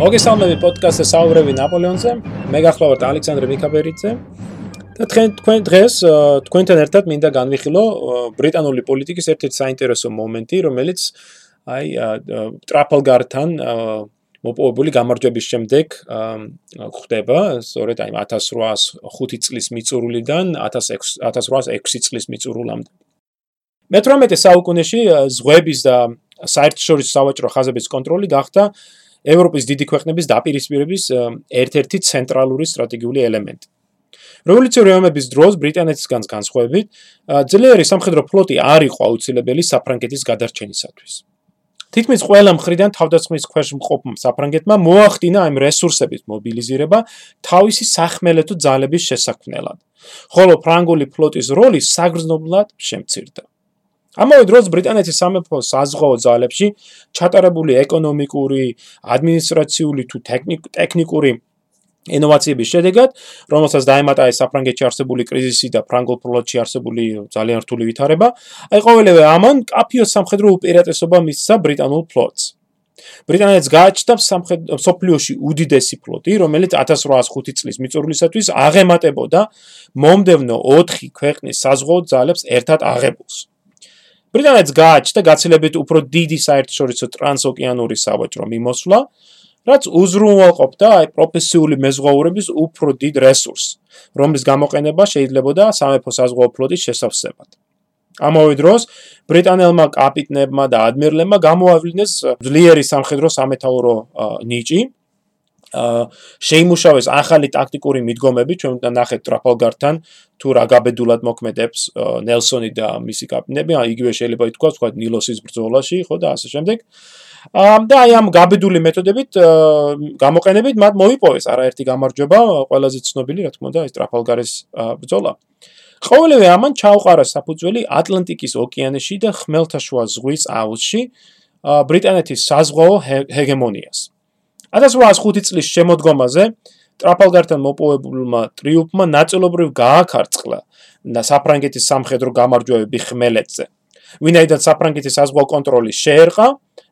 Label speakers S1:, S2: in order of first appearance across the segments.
S1: მოგესალმები პოდკასტზე საუბრები ნაპოლეონზე. მე გახლავართ ალექსანდრე მიქაბერიძე. და თქვენ თქვენ დღეს თქვენთან ერთად მინდა განვიხილო ბრიტანული პოლიტიკის ერთ-ერთი საინტერესო მომენტი, რომელიც აი ტრაფალგართან მოპოვებული გამარჯვების შემდეგ ხდება, სწორედ აი 1805 წლის მიწურულიდან 1806 წლის მიწურულამდე. მე-18 საუკუნეში ზღვების და საერთაშორისო სავაჭრო ხაზების კონტროლი გახდა ევროპის დიდი ქვეყნების დაპირისპირების ერთ-ერთი ცენტრალური სტრატეგიული ელემენტი. რევოლუციური ომების დროს ბრიტანეთისგან განსხვავებით, ძლიერი სამხედრო ფლოტი არ იყო აუცილებელი საფრანგეთის გადარჩენისათვის. თითქმის ყველა მხრიდან თავდასხმის ქვეშ მყოფ საფრანგეთმა მოახდინა ამ რესურსების მობილიზირება თავისი სახმელეთო ძალების შესაქმნელად, ხოლო ფრანგული ფლოტის როლი საგრძნობლად შემცირდა. ამავე დროს ბრიტანეთის სამეფო საზღვაო ძალებში ჩატარებული ეკონომიკური, ადმინისტრაციული თუ ტექნიკური ინოვაციების შედეგად, რომელსაც დაემატა ეს საფრანგეთში არსებული კრიზისი და ფრანგულ ფლოტში არსებული ძალიან რთული ვითარება, აი ყოველივე ამან კაფიოს სამხედრო უპირატესობა მისცა ბრიტანულ ფლოტს. ბრიტანეთს გააჩნდა სამხედრო სოფლიოში უდიდესი ფლოტი, რომელიც 1805 წლის მიწურულისათვის აღემატებოდა მომდევნო 4 ქვეყნის საზღვაო ძალებს ერთად აღებულს. ბრიტანეთს გააჩნდა გაცილებით უფრო დიდი საერთაშორისო ტრანსოკეანური სავაჭრო მიმოსვლა, რაც უზრუნველყოფდა აი პროფესიული მეზღვაურების უფრო დიდ რესურსს, რომლის გამოყენება შეიძლებოდა სამეფო საზღვაო ფლოტის შესავსებად. ამავე დროს ბრიტანელმა კაპიტნებმა და ადმირლებმა გამოავლინეს ძლიერი სამხედრო სამეთაურო ნიჭი, შეიმუშავეს ახალი ტაქტიკური მიდგომები, ჩვენ უნდა ნახეთ ტრაფალგართან თუ რა გაბედულად მოქმედებს ნელსონი და მისი კაპიტნები, იგივე შეიძლება ითქვას, თქვა ნილოსის ბრძოლაში, ხო და ასე შემდეგ. ამ და აი ამ გაბედული მეთოდებით გამოყენებით მათ მოიპოვეს არაერთი გამარჯვება, ყველაზე ცნობილი, რა თქმა უნდა, ეს ტრაფალგარის ბრძოლა. ყოველივე ამან ჩაუყარა საფუძველი ატლანტიკის ოკეანეში და ხმელთაშუა ზღვის აუზში ბრიტანეთის საზღვაო ჰეგემონიას. 1805 წლის შემოდგომაზე ტრაფალგართან მოპოვებულმა ტრიუმფმა ნაწილობრივ გააქარწყლა და საფრანგეთის სამხედრო გამარჯვებები ხმელეთზე. ვინაიდან საფრანგეთის საზღვაო კონტროლი შეერყა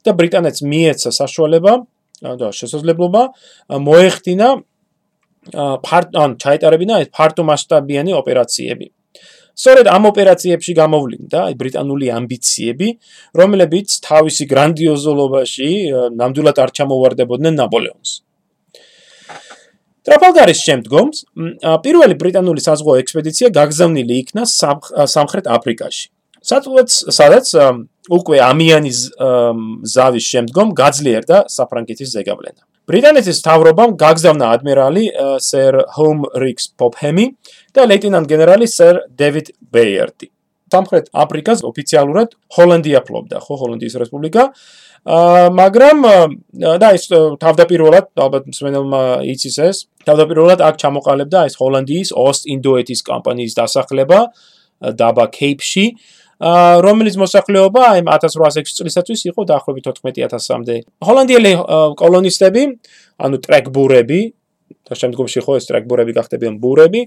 S1: და ბრიტანეთს მიეცა საშუალება და შესაძლებლობა მოეხდინა ფარტან ჩაეტარებინა ეს ფარტო მასშტაბიანი ოპერაციები. სწორედ ამ ოპერაციებში გამოვლინდა ბრიტანული ამბიციები, რომლებიც თავისი გრანდიოზოლობაში ნამდვილად არ ჩამოვარდებოდნენ ნაპოლეონს. ტრაფალგარის შემდგომ პირველი ბრიტანული საზღვაო ექსპედიცია გაგზავნილი იქნა სამხრეთ აფრიკაში. სადაც სადაც უკვე ამიანის ზავის შემდგომ გაძლიერდა საფრანგეთის ზეგავლენა. ბრიტანეთის თავრობამ გაგზავნა ადმირალი სერ ჰომ რიქს პოპჰემი და ლეიტენანტ გენერალი სერ დევიდ ბეიერტი. სამხრეთ აფრიკას ოფიციალურად ჰოლანდია ფლობდა, ხო, ჰოლანდიის რესპუბლიკა. აა მაგრამ და ეს თავდაპირველად ალბათ მსმენელმა იცის ეს, თავდაპირველად აქ ჩამოყალიბდა ეს ჰოლანდიის ოსტ-ინდოეთის კამპანიის დასახლება დაბა კეიპში. რომელიც მოსახლეობა აი 1806 წლისათვის იყო დაახლოებით 14000-მდე. ჰოლანდიელი კოლონისტები, ანუ ტრეკბურები, და შემდგომში ხო ეს ტრეკბურები გახდებიან ბურები,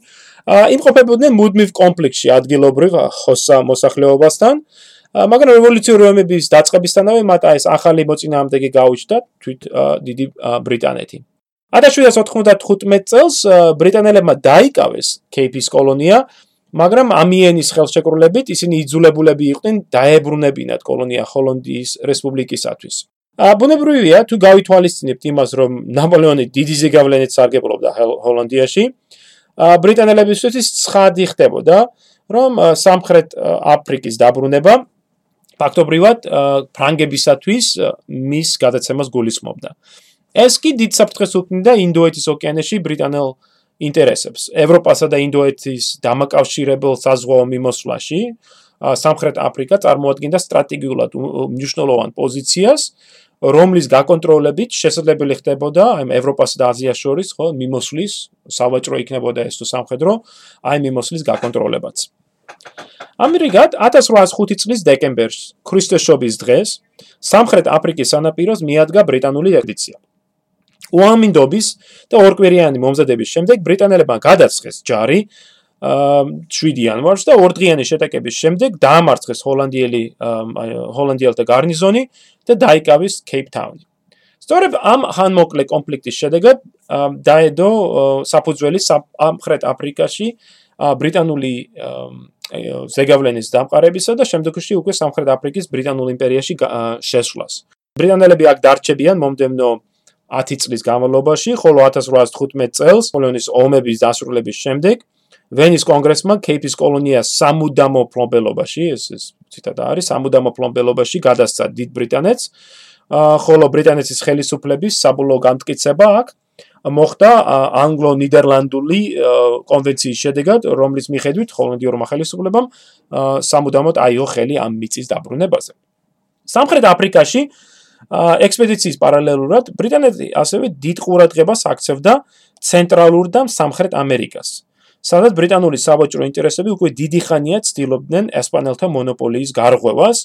S1: იმყოფებოდნენ მუდმივ კონფლიქტში ადგილობრივ ხოსა მოსახლეობასთან. მაგრამ რევოლუციური ომების დაწყებისთანავე მათ ეს ახალი მოწინააღმდეგე გაუჩნდა თვით დიდი ბრიტანეთი. 1795 წელს ბრიტანელებმა დაიკავეს კეიპის კოლონია მაგრამ ამიენის ხელშეკრულებით ისინი იძულებულები იყვნენ დაებრუნებინათ კოლონია ჰოლანდიის რესპუბლიკისათვის. აბუნებრივია თუ გავითვალისწინებთ იმას რომ ნაპოლეონი დიდი ზეგავლენით სარგებლობდა ჰოლანდიაში, ბრიტანელებისთვის ცხადი ხდებოდა რომ სამხრეთ აფრიკის დაბრუნება ფაქტობრივად ფრანგებისათვის მის გადაცემას გულისხმობდა. ეს კი დიდ საფრთხეს უქმნიდა ინდოეთის ოკეანეში ბრიტანელ ინტერესებს. ევროპასა და ინდოეთის დამაკავშირებელ საზღვაო მიმოსვლაში სამხრეთ აფრიკა წარმოადგენდა სტრატეგიულად მნიშვნელოვან პოზიციას, რომლის გაკონტროლებით შესაძლებელი ხდებოდა აი ევროპასა და აზიას შორის ხო მიმოსვლის სავაჭრო იქნებოდა ეს თუ სამხედრო აი მიმოსვლის გაკონტროლებაც. ამერიკად 1805 წლის დეკემბერში, ქრისტეშობის დღეს, სამხრეთ აფრიკის სანაპიროს მიადგა ბრიტანული ექსპედიცია. უამინდობის და ორკვირიანი მომზადების შემდეგ ბრიტანელებმა გადაწყეს ჯარი აა 7 იანვარს და ორდღიანი შეტაკების შემდეგ დაამარცხეს ჰოლანდიელი ჰოლანდიელთა გარნიზონი და დაიკავეს კეიპტაუნი. სწორედ ამ ხანმოკლე კონფლიქტის შედეგად დაედო საფუძველი სამხრეთ აფრიკაში ბრიტანული ზეგავლენის დამყარებისა და შემდგომში უკვე სამხრეთ აფრიკის ბრიტანულ იმპერიაში შესვლას. ბრიტანელები აქ დარჩებიან მომდევნო 10 წლის განმავლობაში, ხოლო 1815 წელს კოლონიის ომების დასრულების შემდეგ ვენის კონგრესმა კეიპის კოლონიას სამუდამო ფლობელობაში, ეს ეს ციტატა არის, სამუდამო ფლობელობაში გადასცა დიდ ბრიტანეთს, ხოლო ბრიტანეთის ხელისუფლების საბოლოო განმტკიცება აქ მოხდა ანგლო-ნიდერლანდული კონვენციის შედეგად, რომლის მიხედვით ჰოლანდიურმა ხელისუფლებამ სამუდამოდ აიღო ხელი ამ მიწის დაბრუნებაზე. სამხრეთ აფრიკაში ექსპედიციის პარალელურად ბრიტანეთი ასევე დიდ ყურადღებას აქცევდა ცენტრალურ და სამხრეთ ამერიკას. სადაც ბრიტანული საბაჭრო ინტერესები უკვე დიდი ხანია ცდილობდნენ ესპანელთა მონოპოლიის გარღვევას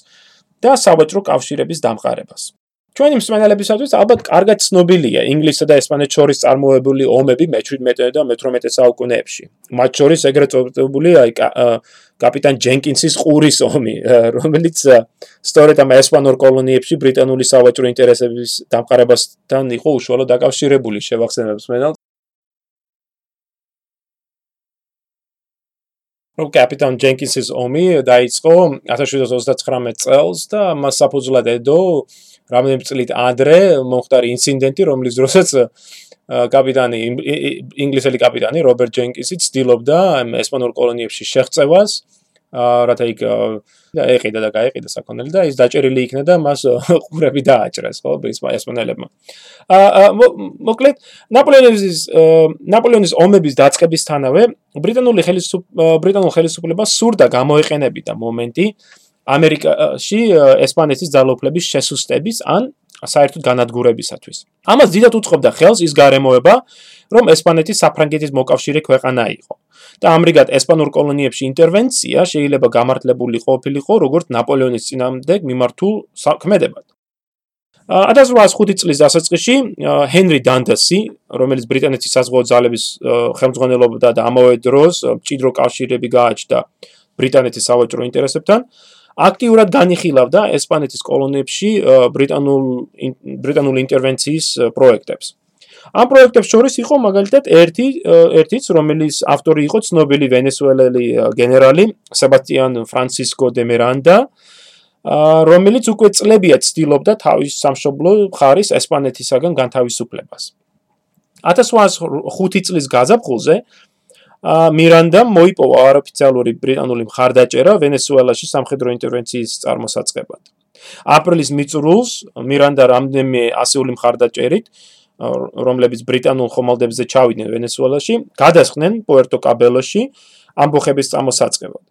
S1: და საბაჭრო კავშირების დამყარებას. ჩვენი მსმენელებისათვის ალბათ კარგად ცნობილია ინგლისსა და ესპანეთს შორის წარმოებული ომები მე-17 და მე-18 საუკუნეებში. მათ შორის ეგრეთ წოდებული აი კაპიტან ჯენკინსის ყურის ომი, რომელიც სწორედ ამ ესპანურ კოლონიებში ბრიტანული საბაჭრო ინტერესების დამყარებასთან იყო უშუალოდ დაკავშირებული, შევახსენებ მსმენელს. რომ კაპიტან ჯენკინსის ომი დაიწყო 1739 წელს და მას საფუძვლად ედო რამდენი წლით ადრე მომხდარი ინციდენტი, რომლის დროსაც კაპიტანი ინგლისელი კაპიტანი რობერტ ჯენკინსი ცდილობდა ესპანურ კოლონიებში შეღწევას, რათა იქ ეყიდა და გაეყიდა საქონელი და ის დაჭერილი იქნა და მას ყურები დააჭრეს, ხო, ესპანელებმა. აა მოკლედ ნაპოლეონის ნაპოლეონის ომების დაწყებისთანავე ბრიტანული ხელისუფლება ბრიტანულ ხელისუფლებას სურდა გამოეყენებინა მომენტი ამერიკაში ესპანეთის ძალაუფლების შესუსტების ან საერთოდ განადგურებისათვის. ამას დიდად უწყობდა ხელს ის გარემოება, რომ ესპანეთი საფრანგეთის მოკავშირე ქვეყანა იყო. და ამრიგად ესპანურ კოლონიებში ინტერვენცია შეიძლება გამართლებული ყოფილიყო როგორც ნაპოლეონის წინამდებ მიმართულ საქმედებად. 1805 წლის დასაწყისში ჰენრი დანდასი, რომელიც ბრიტანეთის საზღვაო ძალების ხელმძღვანელობდა და ამავე დროს მჭიდრო კავშირები გააჩნდა ბრიტანეთის სავაჭრო ინტერესებთან, აქტიურად განიხილავდა ესპანეთის კოლონიებში ბრიტანულ ბრიტანული ინტერვენციის პროექტებს. ამ პროექტებს შორის იყო მაგალითად ერთი ერთიც, რომელიც ავტორი იყო ცნობილი ვენესუელელი გენერალი სებასტიან ფრანცისკო დე მერანდა, რომელიც უკვე წლებია ცდილობდა თავის სამშობლო მხარის ესპანეთისაგან განთავისუფლებას. 1805 წლის გაზაფხულზე მირანდა მოიპოვა არაფიციალური ბრიტანული მხარდაჭერა ვენესუელაში სამხედრო ინტერვენციის წარმოსაწყებად. აპრილის მიწურულს მირანდა რამდენიმე ასეული მხარდაჭერით, რომლებიც ბრიტანულ ხომალდებზე ჩავიდნენ ვენესუელაში, გადასხდნენ პუერტო კაბელოში ამბოხების წარმოსაწყებად.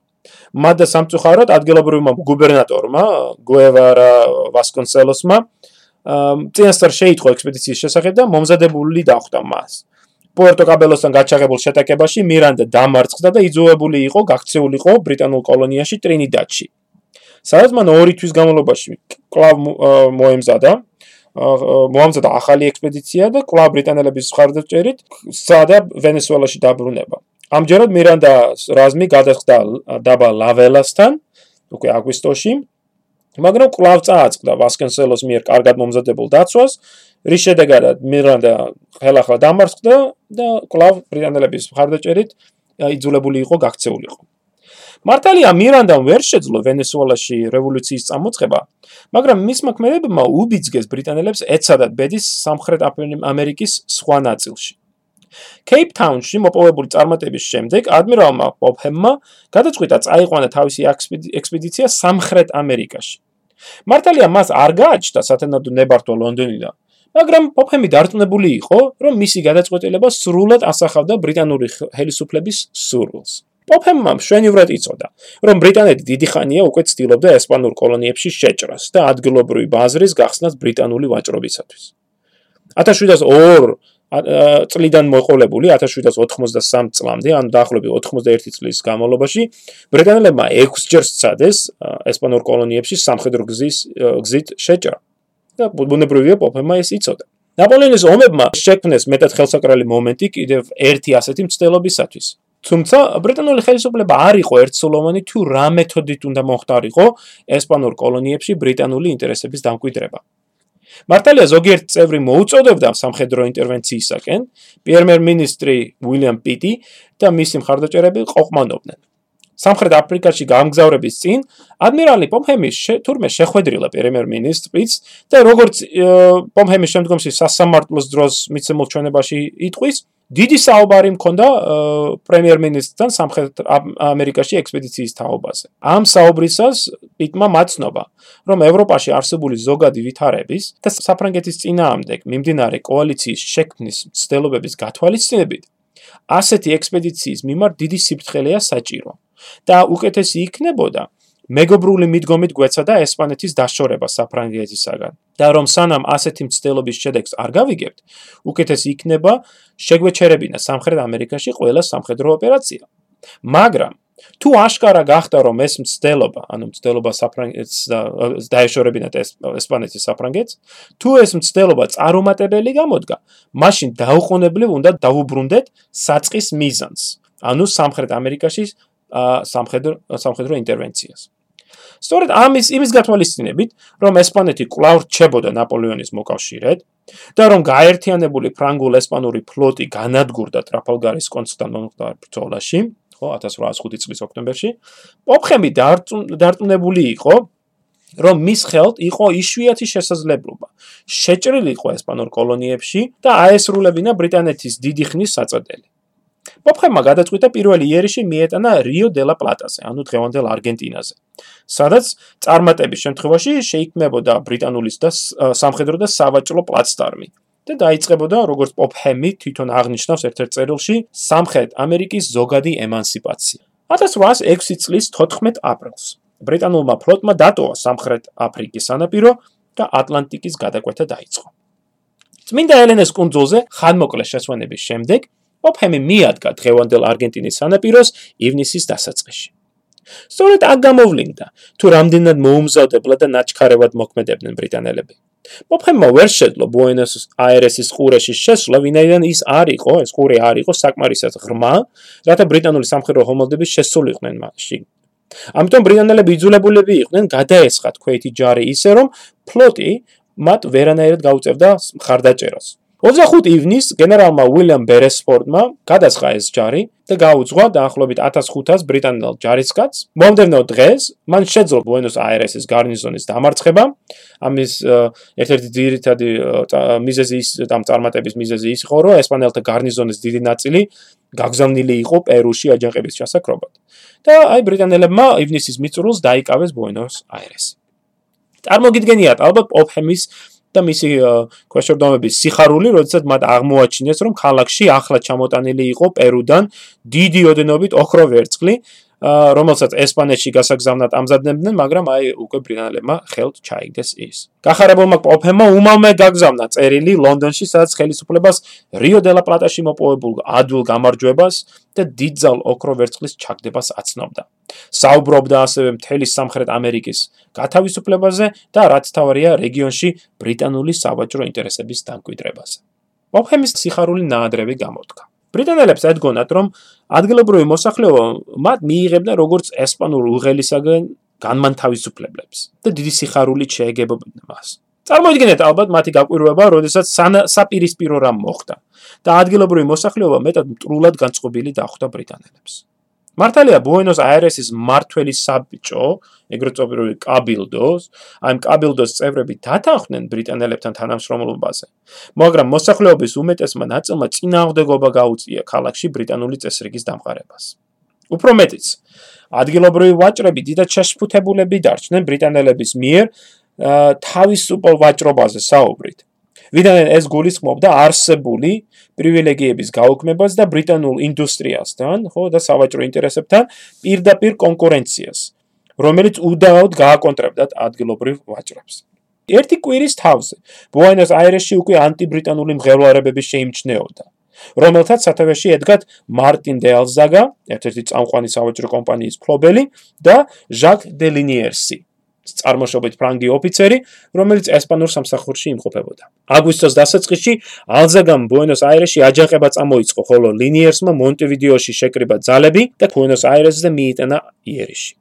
S1: მათ და სამწუხაროდ ადგილობრივმა გუბერნატორმა გუევარა ვასკონსელოსმა წინასწარ შეიტყო ექსპედიციის შესახებ და მომზადებული დახვდა მას. პუერტო კაბელოსთან გაჩაღებულ შეტაკებაში მირანდა დამარცხდა და იძულებული იყო გაქცეულიყო ბრიტანულ კოლონიაში ტრინიდადში. სადაც მან ორი თვის განმავლობაში კლავ მოემზადა მოამზადა ახალი ექსპედიცია და კლავ ბრიტანელების მხარდაჭერით სადა ვენესუელაში დაბრუნება. ამჯერად მირანდა რაზმი გადასხდა დაბა ლაველასთან უკვე აგვისტოში მაგრამ კლავ წააწყდა ვასკენსელოს მიერ კარგად მომზადებულ დაცვას რის შედეგად მირანდა ხელახლა დამარცხდა და კლავ ბრიტანელების მხარდაჭერით იძულებული იყო გაქცეულიყო. მართალია მირანდამ ვერ შეძლო ვენესუელაში რევოლუციის წამოწყება, მაგრამ მისმა ქმედებმა უბიძგეს ბრიტანელებს ეცადათ ბედის სამხრეთ ამერიკის სხვა ნაწილში. კეიპტაუნში მოპოვებული წარმატების შემდეგ ადმირალმა პოპჰემმა გადაწყვიტა წაიყვანა თავისი ექსპედიცია სამხრეთ ამერიკაში. მართალია მას არ გააჩნდა სათანადო ნებართვა ლონდონიდან, მაგრამ პოპჰემი დარწმუნებული იყო, რომ მისი გადაწყვეტილება სრულად ასახავდა ბრიტანული ხელისუფლების სურვილს. პოპჰემმა მშვენივრად იწოდა, რომ ბრიტანეთი დიდი ხანია უკვე ცდილობდა ესპანურ კოლონიებში შეჭრას და ადგილობრივი ბაზრის გახსნას ბრიტანული ვაჭრობისათვის. 1702 წლიდან მოყოლებული 1783 წლამდე, ან დაახლოებით 81 წლის განმავლობაში, ბრიტანელებმა 6 ჯერ სცადეს ესპანურ კოლონიებში სამხედრო გზის გზით შეჭრა. და ბუნებრივია პოპემა ეს იწოდა. ნაპოლეონის ომებმა შექმნეს მეტად ხელსაყრელი მომენტი კიდევ ერთი ასეთი მცდელობისათვის. თუმცა ბრიტანული ხელისუფლება არ იყო ერთსულოვანი თუ რა მეთოდით უნდა მოხდარიყო ესპანურ კოლონიებში ბრიტანული ინტერესების დამკვიდრება. მართალია ზოგიერთ წევრი მოუწოდებდა სამხედრო ინტერვენციისაკენ, პრემიერ-მინისტრი უილიამ პიტი და მისი მხარდაჭერები ყოყმანობდნენ. სამხრეთ აფრიკაში გამგზავრების წინ ადმირალი პომჰემი თურმე შეხვედრილა პრემიერ-მინისტრიც და როგორც პომჰემის შემდგომში სასამართლოს დროს მიცემულ ჩვენებაში იტყვის, დიდი საუბარი მქონდა პრემიერ-მინისტრთან სამხრეთ ამერიკაში ექსპედიციის თაობაზე. ამ საუბრისას პიტმა მაცნობა, რომ ევროპაში არსებული ზოგადი ვითარების და საფრანგეთის წინააღმდეგ მიმდინარე კოალიციის შექმნის მცდელობების გათვალისწინებით ასეთი ექსპედიციის მიმართ დიდი სიფრთხილეა საჭირო და უკეთესი იქნებოდა მეგობრული მიდგომით გვეცადა ესპანეთის დაშორება საფრანგეთისაგან და რომ სანამ ასეთი მცდელობის შედეგს არ გავიგებთ, უკეთესი იქნება შეგვეჩერებინა სამხრეთ ამერიკაში ყველა სამხედრო ოპერაცია. მაგრამ თუ აშკარა გახდა რომ ეს მცდელობა, ანუ მცდელობა საფრანგეთს და დაეშორებინათ ესპანეთის საფრანგეთს, თუ ეს მცდელობა წარუმატებელი გამოდგა, მაშინ დაუყოვნებლივ უნდა დაუბრუნდეთ საწყის მიზანს, ანუ სამხრეთ ამერიკაში სამხედრო სამხედრო ინტერვენციას. სწორედ ამის იმის გათვალისწინებით, რომ ესპანეთი კვლავ რჩებოდა ნაპოლეონის მოკავშირედ და რომ გაერთიანებული ფრანგულ-ესპანური ფლოტი განადგურდა ტრაფალგარის კონცხთან მომხდარ ბრძოლაში, ხო, 1805 წლის ოქტომბერში, პოპხემი დარწმუნებული იყო, რომ მის ხელთ იყო იშვიათი შესაძლებლობა შეჭრილიყო ესპანურ კოლონიებში და აესრულებინა ბრიტანეთის დიდი ხნის საწოდელი. პოპხემმა გადაწყვიტა პირველი იერიში მიეტანა რიო დე ლა პლატაზე, ანუ დღევანდელ არგენტინაზე. სადაც წარმატების შემთხვევაში შეიქმნებოდა ბრიტანულის და სამხედრო და სავაჭრო პლაცდარმი. და დაიწყებოდა როგორც პოპჰემი თვითონ აღნიშნავს ერთ-ერთ წერილში სამხრეთ ამერიკის ზოგადი ემანსიპაცია. 1806 წლის 14 აპრილს ბრიტანულმა ფლოტმა დატოვა სამხრეთ აფრიკის სანაპირო და ატლანტიკის გადაკვეთა დაიწყო. წმინდა ელენეს კუნძულზე ხანმოკლე შესვენების შემდეგ ოფემი მიადგა დღევანდელ არგენტინის სანაპიროს ივნისის დასაწყისში. სწორედ აქ გამოვლინდა, თუ რამდენად მოუმზადებლად და ნაჩქარევად მოქმედებდნენ ბრიტანელები. ოფემმა ვერ შეძლო ბუენოს აირესის ყურეში შესვლა, ვინაიდან ის არ იყო, ეს ყურე არ იყო საკმარისად ღრმა, რათა ბრიტანული სამხედრო ჰომალდები შესულიყვნენ მასში. ამიტომ ბრიტანელები იძულებულები იყვნენ გადაესხათ ქვეითი ჯარი ისე, რომ ფლოტი მათ ვერანაირად გაუწევდა მხარდაჭერას. 25 ივნის გენერალმა უილიამ ბერესფორდმა გადასხა ეს ჯარი და გაუძღვა დაახლოებით 1500 ბრიტანელ ჯარისკაცს. მომდევნო დღეს მან შეძლო ბუენოს აირესის გარნიზონის დამარცხება. ამის ერთ-ერთი ძირითადი მიზეზი ის და წარმატების მიზეზი ის იყო, რომ ესპანელთა გარნიზონის დიდი ნაწილი გაგზავნილი იყო პერუში აჯანყების ჩასაკრობად. და აი ბრიტანელებმა ივნისის მიწურულს დაიკავეს ბუენოს აირესი. წარმოგიდგენიათ ალბათ ოპჰემის და მისი ქვეშორდომების სიხარული, როდესაც მათ აღმოაჩინეს, რომ ქალაქში ახლა ჩამოტანილი იყო პერუდან დიდი ოდენობით ოქრო ვერცხლი, რომელსაც ესპანეთში გასაგზავნად ამზადებდნენ, მაგრამ აი უკვე ბრიტანელებმა ხელთ ჩაიგდეს ის. გახარებულმა პოპემმა უმალმე გაგზავნა წერილი ლონდონში, სადაც ხელისუფლებას რიო დე ლა პლატაში მოპოვებულ ადვილ გამარჯვებას და დიდძალ ოქრო ვერცხლის ჩაგდებას აცნობდა. საუბრობდა ასევე მთელი სამხრეთ ამერიკის გათავისუფლებაზე და რაც თავარია რეგიონში ბრიტანული სავაჭრო ინტერესების დამკვიდრებაზე. პოპემის სიხარული ნაადრევი გამოდგა. ბრიტანელებს ედგონათ, რომ ადგილობრივი მოსახლეობა მათ მიიღებდა როგორც ესპანურ უღელისაგან განმანთავისუფლებლებს და დიდი სიხარულით შეეგებოდნენ მას. წარმოიდგინეთ ალბათ მათი გაკვირვება, როდესაც საპირისპირო რამ მოხდა და ადგილობრივი მოსახლეობა მეტად მტრულად განწყობილი დახვდა ბრიტანელებს. მართალია ბუენოს აირესის მართველი საბჭო, ეგრეთ წოდებული კაბილდოს, ამ კაბილდოს წევრები დათანხმდნენ ბრიტანელებთან თანამშრომლობაზე. მაგრამ მოსახლეობის უმეტესმა ნაწილმა წინააღმდეგობა გაუწია ქალაქში ბრიტანული წესრიგის დამყარებას. უფრო მეტიც, ადგილობრივი ვაჭრები დიდად შეშფუთებულები დარჩნენ ბრიტანელების მიერ თავისუფალ ვაჭრობაზე საუბრით. ვიდრე ეს გულისხმობდა არსებული პრივილეგიების გაუქმებას და ბრიტანულ ინდუსტრიასთან, ხო, და სავაჭრო ინტერესებთან პირდაპირ კონკურენციას, რომელიც უდავოდ გააკონტრებდა ადგილობრივ ვაჭრებს. ერთი კვირის თავზე, ბუენოს აირესში უკვე ანტიბრიტანული მღელვარებები შეიმჩნეოდა. რომელთაც სათავეში ედგათ მარტინ დე ალზაგა, ერთ-ერთი წამყვანი სავაჭრო კომპანიის ფლობელი და ჟაკ დე ლინიერსი, წარმოშობით ფრანგი ოფიცერი, რომელიც ესპანურ სამსახურში იმყოფებოდა. აგვისტოს დასაწყისში ალზაგამ ბუენოს აირესში აჯანყება წამოიწყო, ხოლო ლინიერსმა მონტევიდეოში შეკრიბა ძალები და ბუენოს აირესზე მიიტანა იერიში.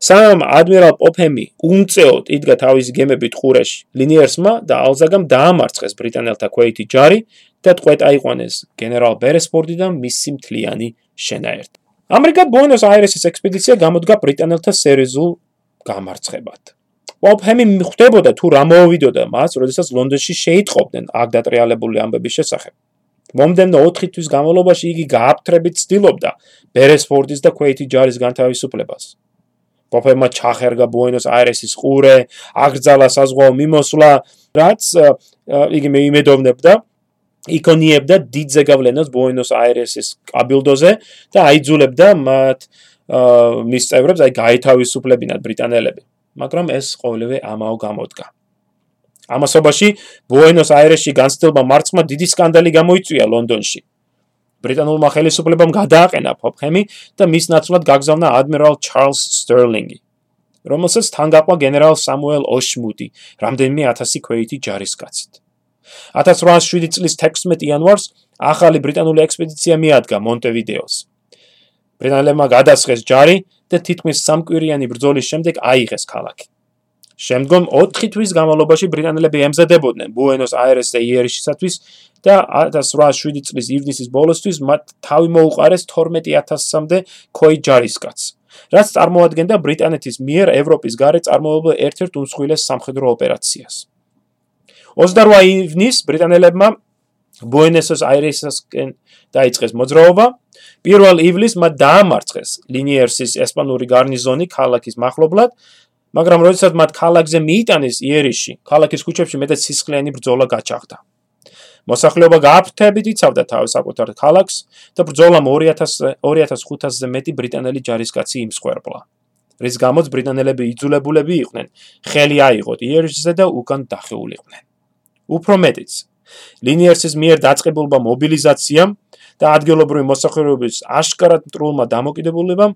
S1: სამ ადმირალ პოფემი უმწეოდ იდგა თავის გემებით ყურეში. ლინიერსმა და ალზაგამ დაამარცხეს ბრიტანელთა ქვეითი ჯარი და ტყვეტ აიყვანეს გენერალ ბერესფორდიდან მისი მთლიანი შენაერთი. ამერიკა ბუენოს აირესის ექსპედიცია გამოდგა ბრიტანელთა სერიოზულ გამარცხებად. პოფემი მიხვდებოდა თუ რა მოუვიდოდა მას, როდესაც ლონდონში შეიტყობდნენ აქ დატრიალებული ამბების შესახებ. მომდენო 4 თვის განმავლობაში იგი გააფთრებით ცდილობდა ბერესფორდის და ქვეითი ჯარის განთავისუფლებას. პოფემმა ჩახერგა ბუენოს აირესის ყურე, აგრძალა საზღვაო მიმოსვლა, რაც იგი მეიმედოვნებდა იკონიებდა დიდ ზეგავლენას ბუენოს აირესის კაბილდოზე და აიძულებდა მათ მის წევრებს აი გაითავისუფლებინათ ბრიტანელები. მაგრამ ეს ყოველივე ამაო გამოდგა. ამასობაში ბუენოს აირესში განცდილმა მარცხმა დიდი სკანდალი გამოიწვია ლონდონში. ბრიტანულმა ხელისუფლებამ გადააყენა ფოფხემი და მის ნაცვლად გაგზავნა ადმირალ ჩარლს სტერლინგი, რომელსაც თან გაყვა გენერალ სამუელ ოშმუტი, რამდენიმე 1000 ქვეითი ჯარისკაცით. 1807 წლის 16 იანვარს ახალი ბრიტანული ექსპედიცია მიადგა მონტევიდეოს. ბრიტანელებმა გადასხეს ჯარი და თითქმის სამკვირიანი ბრძოლის შემდეგ აიღეს ქალაქი. შემდგომ 4 თვის განმავლობაში ბრიტანელები ემზადებოდნენ ბუენოს აირესზე იერიშისათვის და 1807 წლის ივნისის ბოლოსთვის მათ თავი მოუყარეს 12000-მდე ქოი ჯარისკაც, რაც წარმოადგენდა ბრიტანეთის მიერ ევროპის გარე წარმოებულ ერთ-ერთ უმსხვილეს სამხედრო ოპერაციას. 28 ივნის ბრიტანელებმა ბუენოს აირესისკენ დაიწყეს მოძრაობა. 1 ივლისს მათ დაამარცხეს ლინიერსის ესპანური გარნიზონი ქალაქის מחლობლად მაგრამ როდესაც მათ ქალაქზე მიიტანეს იერიში, ქალაქის ქუჩებში მეტად სისხლიანი ბრძოლა გაჩაღდა. მოსახლეობა გააფრთებით იცავდა თავის საკუთარ ქალაქს და ბრძოლამ 2000 2500-ზე მეტი ბრიტანელი ჯარისკაცი იმსხვერპლა. რის გამოც ბრიტანელები იძულებულები იყვნენ ხელი აიღოთ იერიშზე და უკან დახეულიყვნენ. უფრო მეტიც, ლინიერსის მიერ დაწყებულმა მობილიზაციამ და ადგილობრივი მოსახლეობის აშკარად მტრულმა დამოკიდებულებამ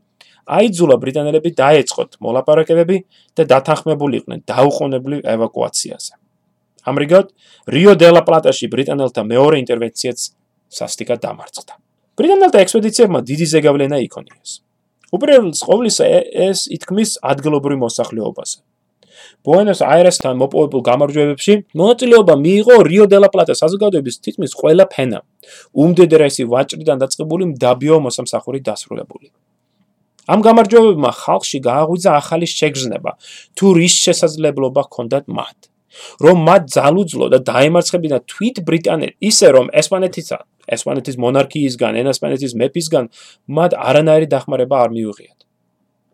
S1: აიძულა ბრიტანელები დაეწყოთ მოლაპარაკებები და დათანხმებულიყვნენ დაუყოვნებლივ ევაკუაციაზე. ამრიგად, რიო დე ლა პლატაში ბრიტანელთა მეორე ინტერვენციაც სასტიკად დამარცხდა. ბრიტანელთა ექსპედიციებმა დიდი ზეგავლენა იქონიეს. უპირველეს ყოვლისა ეს ითქმის ადგილობრივ მოსახლეობაზე. ბუენოს აირესთან მოპოვებულ გამარჯვებებში მონაწილეობა მიიღო რიო დე ლა პლატა საზოგადოების თითქმის ყველა ფენა. უმდედრესი ვაჭრიდან დაწყებული მდაბიო მოსამსახური დასრულებული. ამ გამარჯვებებმა ხალხში გააღვიძა ახალი შეგრძნება, თუ რის შესაძლებლობა ჰქონდათ მათ. რომ მათ ძალუძლო და დაემარცხებინათ თვით ბრიტანეთ, ისე რომ ესპანეთისა, ესპანეთის მონარქიისგან, ესპანეთის მეფისგან მათ არანაირი დახმარება არ მიუღიათ.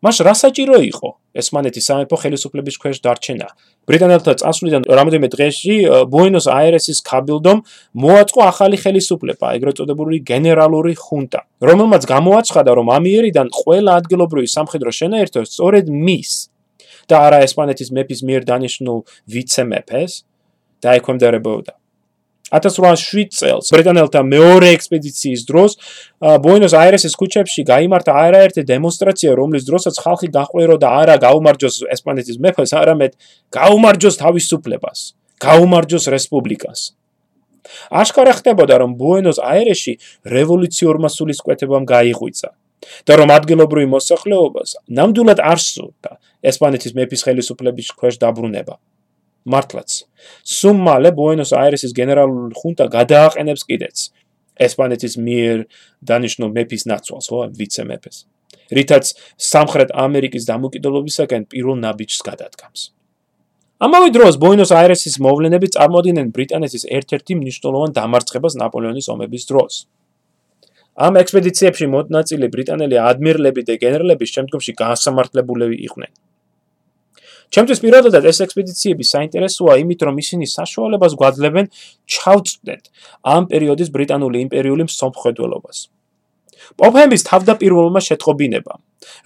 S1: მას რა საჭირო იყო ესპანეთის სამეფო ხელისუფლების ქვეშ დარჩენა? ბრიტანელთა წასვლიდან რამოდენიმე დღეში ბუენოს აირესის კაბილდომ მოაწყო ახალი ხელისუფლება, ეგრეთ წოდებული გენერალური ხუნტა, რომელმაც გამოაცხადა, რომ ამიერიდან ყველა ადგილობრივი სამხედრო შენაერთო სწორედ მის და არა ესპანეთის მეფის მიერ დანიშნულ ვიცე-მეფეს დაექვემდებარებოდა. 1807 წელს ბრიტანელთა მეორე ექსპედიციის დროს ბუენოს აირესის ქუჩებში გამართა არაერთი დემონსტრაცია, რომლის დროსაც ხალხი გაყვერო და არა გაუმარჯოს ესპანეთის მეფეს, არამედ გაუმარჯოს თავისუფლებას, გაუმარჯოს რესპუბლიკას. აშკარა ხდებოდა, რომ ბუენოს აირესში რევოლუციურმა სულისკვეთებამ გაიღვიძა და რომ ადგილობრივი მოსახლეობას ნამდვილად არ სურდა ესპანეთის მეფის ხელისუფლების ქვეშ დაბრუნება. მართლაც. სუმალე ბუენოს აირესის გენერალური ხუნტა გადააყენებს კიდეც ესპანეთის მიერ დანიშნულ მეფის ნაცვალს, ხო, ვიცე-მეფეს. რითაც სამხრეთ ამერიკის დამოკიდებულობისაგან პირველ ნაბიჯს გადადგამს. ამავე დროს ბუენოს აირესის მოვლენები წარმოადგენენ ბრიტანეთის ერთ-ერთი მნიშვნელოვან დამარცხებას ნაპოლეონის ომების დროს. ამ ექსპედიციებში მონაწილე ბრიტანელი ადმირლები და გენერლები შემდგომში განსამართლებულები იყვნენ. ჩემთვის პირადად ეს ექსპედიციები საინტერესოა იმით, რომ ისინი საშუალებას გვაძლევენ ჩავწვდეთ ამ პერიოდის ბრიტანული იმპერიული მსოფლმხედველობას. პოპჰემის თავდაპირველმა შეტყობინება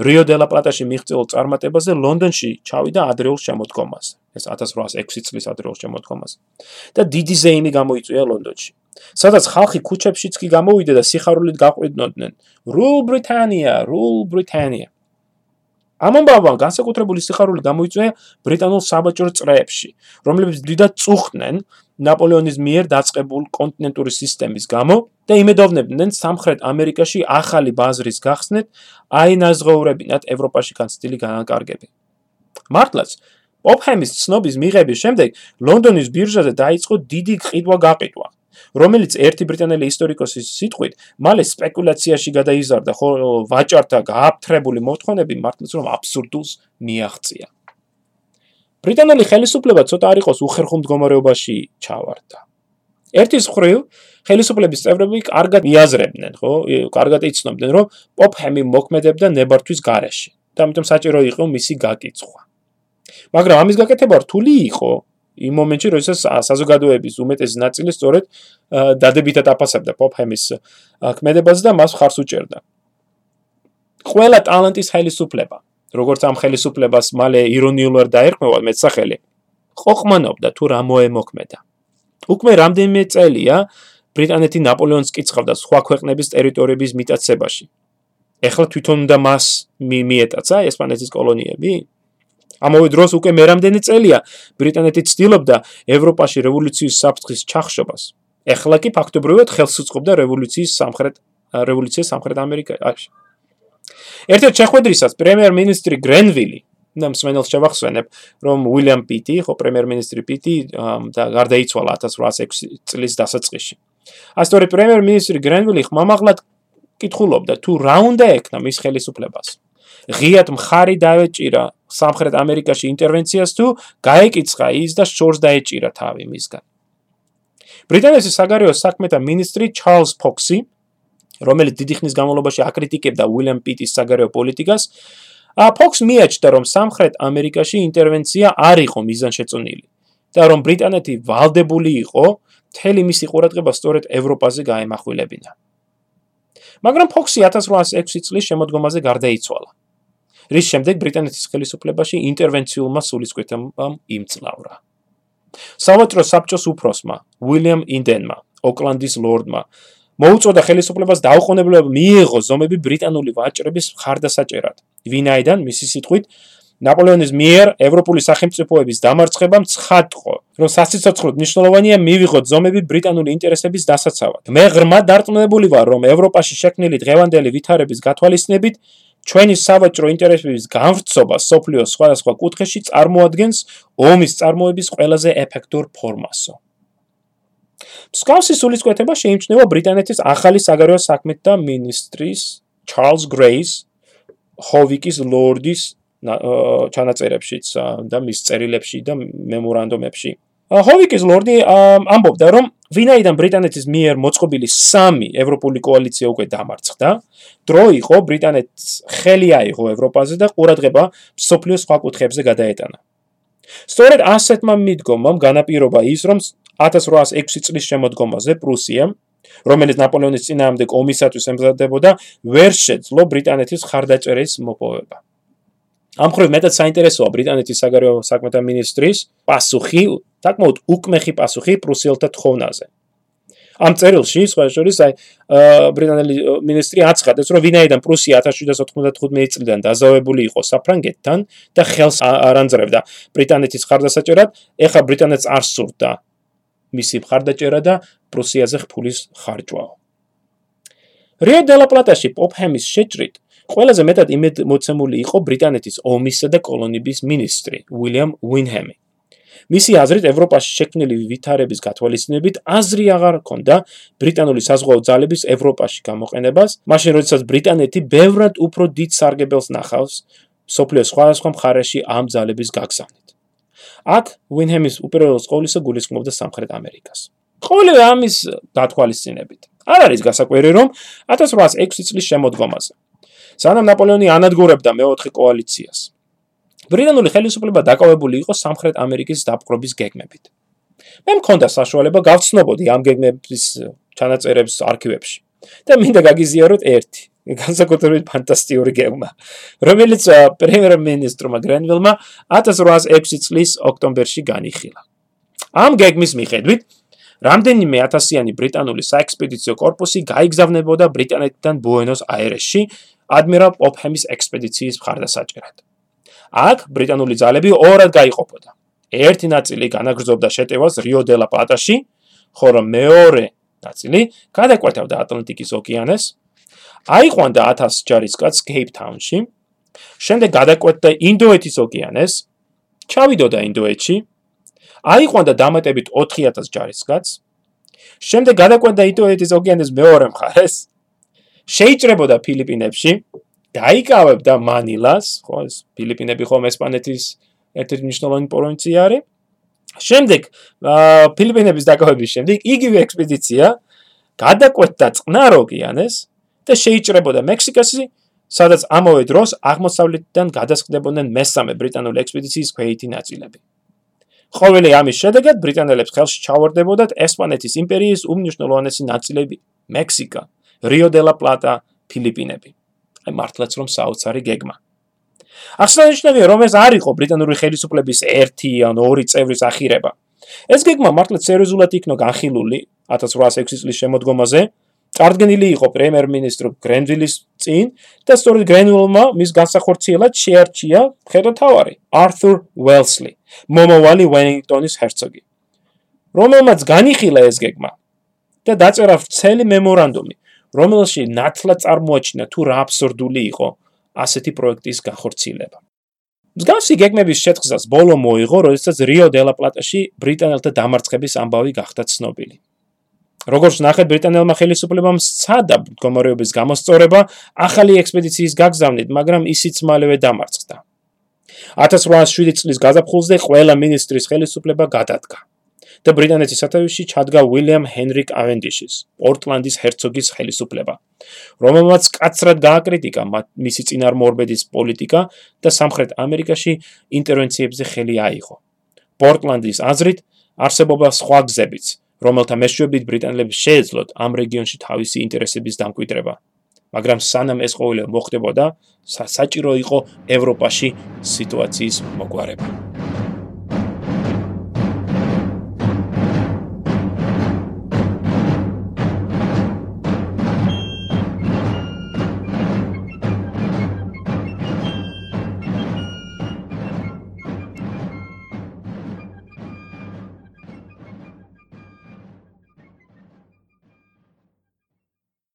S1: რიო დე ლა პლატაში მიღწეულ წარმატებაზე ლონდონში ჩავიდა ადრეულ შემოდგომაზე. ეს 1806 წლის ადრეულ შემოდგომაზე. და დიდი ზეიმი გამოიწვია ლონდონში. სადაც ხალხი ქუჩებშიც კი გამოვიდა და სიხარულით გაყვიდნოდნენ: "Rule Britannia, Rule Britannia!" ამ ამბავმა განსაკუთრებული სიხარული გამოიწვია ბრიტანულ საბაჭო წრეებში, რომლებიც დიდად წუხდნენ ნაპოლეონის მიერ დაწყებულ კონტინენტური სისტემის გამო და იმედოვნებდნენ სამხრეთ ამერიკაში ახალი ბაზრის გახსნით აინაზღაურებინათ ევროპაში განცდილი განაკარგები. მართლაც ოპჰემის ცნობის მიღების შემდეგ ლონდონის ბირჟაზე დაიწყო დიდი ყიდვა გაყიდვა. რომელიც ერთი ბრიტანელი ისტორიკოსის სიტყვით მალე სპეკულაციაში გადაიზარდა, ხოლო ვაჭართა გააფთრებული მოთხოვნები მართლაც რომ აბსურდულს მიაღწია. ბრიტანელი ხელისუფლება ცოტა არ იყოს უხერხო მდგომარეობაში ჩავარდა. ერთის მხრივ ხელისუფლების წევრები კარგად მიაზრებდნენ, ხო? კარგად იცნობდნენ, რომ პოპჰემი მოქმედებდა ნებართვის გარეშე. და ამიტომ საჭირო იყო მისი გაკიცხვა. მაგრამ ამის გაკეთება რთული იყო, იმ მომენტში, როდესაც საზოგადოების უმეტესი ნაწილი სწორედ დადებითად აფასებდა პოპჰემის ქმედებაზე და მას ხარს უჭერდა. ყველა ტალანტის ხელისუფლება, როგორც ამ ხელისუფლებას მალე ირონიულად დაერქმევა მეცახელი, ყოყმანობდა თუ რა მოემოქმედა. უკვე რამდენიმე წელია ბრიტანეთი ნაპოლეონს კიცხავდა სხვა ქვეყნების ტერიტორიების მიტაცებაში. ეხლა თვითონ უნდა მას მიეტაცა ესპანეთის კოლონიები? ამავე დროს უკვე მერამდენი წელია ბრიტანეთი ცდილობდა ევროპაში რევოლუციის საფრთხის ჩახშობას. ეხლა კი ფაქტობრივად ხელს უწყობდა რევოლუციის სამხრეთ რევოლუციის სამხრეთ ამერიკაში. ერთ-ერთ შეხვედრისას პრემიერ-მინისტრი გრენვილი და მსმენელს შევახსენებ, რომ უილიამ პიტი, ხო პრემიერ-მინისტრი პიტი და გარდაიცვალა 1806 წლის დასაწყისში. ასტორი პრემიერ-მინისტრი გრენვილი ხმამაღლად კითხულობდა თუ რა უნდა ეკნა მის ხელისუფლებას. ღიად მხარი დაეჭირა სამხრეთ ამერიკაში ინტერვენციას თუ გაეკიცხა ის და შორს დაეჭირა თავი მისგან. ბრიტანეთის საგარეო საქმეთა მინისტრი ჩარლზ ფოქსი, რომელიც დიდი ხნის განმავლობაში აკრიტიკებდა უილიამ პიტის საგარეო პოლიტიკას, ა ფოქს მიაჩნდა, რომ სამხრეთ ამერიკაში ინტერვენცია არ იყო მიზანშეწონილი და რომ ბრიტანეთი ვალდებული იყო მთელი მისი ყურადღება სწორედ ევროპაზე გაემახვილებინა. მაგრამ ფოქსი 1806 წლის შემოდგომაზე გარდაიცვალა. რის შემდეგ ბრიტანეთის ხელისუფლებაში ინტერვენციულმა სულისკვეთებამ იმწნავრა. სავაჭრო საბჭოს უფროსმა, უილიამ ინდენმა, ოკლანდის ლორდმა, მოუწოდა ხელისუფლებას დაუყოვნებლივ მიიღო ზომები ბრიტანული ვაჭრების ხარდასაჭერად. ვინაიდან მისი სიტყვით ნაპოლეონის მიერ ევროპული სახელმწიფოების დამარცხებამ ცხადყო, რომ სასიცოცხლოდ მნიშვნელოვანია მივიღოთ ზომები ბრიტანული ინტერესების დასაცავად. მე ღრმა დარწმუნებული ვარ, რომ ევროპაში შექმნილი დღევანდელი ვითარების გათვალისწინებით ჩვენი სავაჭრო ინტერესების განვრცობა სოფლიოს სხვადასხვა კუთხეში წარმოადგენს ომის წარმოების ყველაზე ეფექტურ ფორმასო. სკაუსის სულისკვეთება შეიმჩნევა ბრიტანეთის ახალი საგარეო საქმეთა მინისტრის ჩარლზ გრეის ჰოვიკის ლორდის ჩანაწერებშიც და მის წერილებში და მემორანდუმებში. ჰოვიკის ლორდი ამბობდა, რომ ვინაიდან ბრიტანეთის მიერ მოწყობილი სამი ევროპული კოალიცია უკვე დამარცხდა, დრო იყო ბრიტანეთს ხელი აიღო ევროპაზე და ყურადღება სოფლიოს სხვა კუთხეებზე გადაეტანა. სწორედ ასეთმა მიდგომამ განაპირობა ის, რომ 1806 წლის შემოდგომაზე პრუსია, რომელიც ნაპოლეონის წინააღმდეგ ომისათვის ემზადებოდა, ვერ შეძლო ბრიტანეთის ხარდაჭერის მოპოვება. ამ ხრივ მეტად საინტერესოა ბრიტანეთის საგარეო საქმეთა მინისტრის პასუხი, საკმაოდ უკმეხი პასუხი პრუსიელთა თხოვნაზე. ამ წერილში, სხვა შორის, აი ბრიტანელი მინისტრი აცხადებს, რომ ვინაიდან პრუსია 1795 წლიდან დაზავებული იყო საფრანგეთთან და ხელს არანძრევდა ბრიტანეთის ხარდასაჭერად, ეხა ბრიტანეთს არ სურდა მისი ხარდაჭერა და პრუსიაზე ხფულის ხარჯვა. რიო დე ლა პლატაში პოპჰემის შეჭრით ყველაზე მეტად იმედ მოცემული იყო ბრიტანეთის ომისა და კოლონიების მინისტრი უილიამ უინჰემი. მისი აზრით ევროპაში შექმნილი ვითარების გათვალისწინებით აზრი აღარ ჰქონდა ბრიტანული საზღვაო ძალების ევროპაში გამოყენებას, მაშინ როდესაც ბრიტანეთი ბევრად უფრო დიდ სარგებელს ნახავს სოფლიოს სხვადასხვა მხარეში ამ ძალების გაგზავნით. აქ უინჰემის უპირველეს ყოვლისა გულისხმობდა სამხრეთ ამერიკას. ყოველივე ამის გათვალისწინებით არ არის გასაკვირი რომ 1806 წლის შემოდგომაზე სანამ ნაპოლეონი ანადგურებდა მეოთხე კოალიციას. ბრიტანული ხელისუფლება დაკავებული იყო სამხრეთ ამერიკის დაპყრობის გეგმებით. მე მქონდა საშუალება გავცნობოდი ამ გეგმების ჩანაწერებს არქივებში და მინდა გაგიზიაროთ ერთი განსაკუთრებით ფანტასტიკური გეგმა, რომელიც პრემიერ-მინისტრმა გრენვილმა 1806 წლის ოქტომბერში განიხილა. ამ გეგმის მიხედვით რამდენიმე ათასიანი ბრიტანული საექსპედიციო корпуსი გაიგზავნებოდა ბრიტანეთიდან ბუენოს-აირესში, ადმირალ პოპჰემის ექსპედიციის მხარდასაჭერად. აქ ბრიტანული ძალები ორად გაიყოფოდა. ერთი ნაწილი განაგრძობდა შეტევას რიო-დე-ლა-პლატაში, ხოლო მეორე ნაწილი გადაკვეთავდა ატლანტიკის ოკეანეს. აიყვანდა 1000 ჯარისკაცს კეიპტაუნში. შემდეგ გადაკვეთდა ინდოეთის ოკეანეს. ჩავიდოდა ინდოეთში. აიყვანდა დამატებით 4000 ჯარისკაცს. შემდეგ გადაკვეთდა ინდოეთის ოკეანეს მეორე მხარეს. შეიჭრებოდა ფილიპინებში. დაიკავებდა მანილას, ხო, ეს ფილიპინები ხომ ესპანეთის ერთ-ერთი მნიშვნელოვანი პროვინცია არის. შემდეგ ფილიპინების დაკავების შემდეგ იგივე ექსპედიცია გადაკვეთდა წყნარ ოკეანეს და შეიჭრებოდა მექსიკაში, სადაც ამავე დროს აღმოსავლეთიდან გადასხდებოდნენ მესამე ბრიტანული ექსპედიციის ქვეითი ნაწილები. ყოველი ამის შედეგად ბრიტანელებს ხელში ჩავარდებოდათ ესპანეთის იმპერიის უმნიშვნელოვანესი ნაწილები: მექსიკა, რიო-დე-ლა-პლატა, ფილიპინები. აი მართლაც რომ საოცარი გეგმა. აღსანიშნავია, რომ ეს არ იყო ბრიტანული ხელისუფლების ერთი ან ორი წევრის ახირება. ეს გეგმა მართლაც სერიოზულად იქნა განხილული 1806 წლის შემოდგომაზე. წარდგენილი იყო პრემიერ-მინისტრ გრენვილის წინ და სწორედ გრენვილმა მის განსახორციელად შეარჩია ხედათავარი ართურ უელსლი, მომავალი უელინგტონის ჰერცოგი, რომელმაც განიხილა ეს გეგმა და დაწერა ვრცელი მემორანდუმი, რომელში ნათლად წარმოაჩინა თუ რა აბსურდული იყო ასეთი პროექტის განხორციელება. მსგავსი გეგმების შეთხზას ბოლო მოიღო, როდესაც რიო-დე-ლა-პლატაში ბრიტანელთა დამარცხების ამბავი გახდა ცნობილი. როგორც ნახეთ, ბრიტანელმა ხელისუფლებამ სცადა მდგომარეობის გამოსწორება ახალი ექსპედიციის გაგზავნით, მაგრამ ისიც მალევე დამარცხდა. 1807 წლის გაზაფხულზე ყველა მინისტრის ხელისუფლება გადადგა. და ბრიტანეთის სათავეში ჩადგა უილიამ ჰენრიკ ავენდიშის, პორტლანდის ჰერცოგის ხელისუფლება, რომელმაც კაცრად გააკრიტიკა მისი წინარმორბედის პოლიტიკა და სამხრეთ ამერიკაში ინტერვენციებზე ხელი აიღო. პორტლანდის აზრით, არსებობა სხვა გზებიც, რომელთა მეშვეობით ბრიტანელებს შეეძლოთ ამ რეგიონში თავისი ინტერესების დამკვიდრება. მაგრამ სანამ ეს ყოველივე მოხდებოდა, საჭირო იყო ევროპაში სიტუაციის მოგვარება.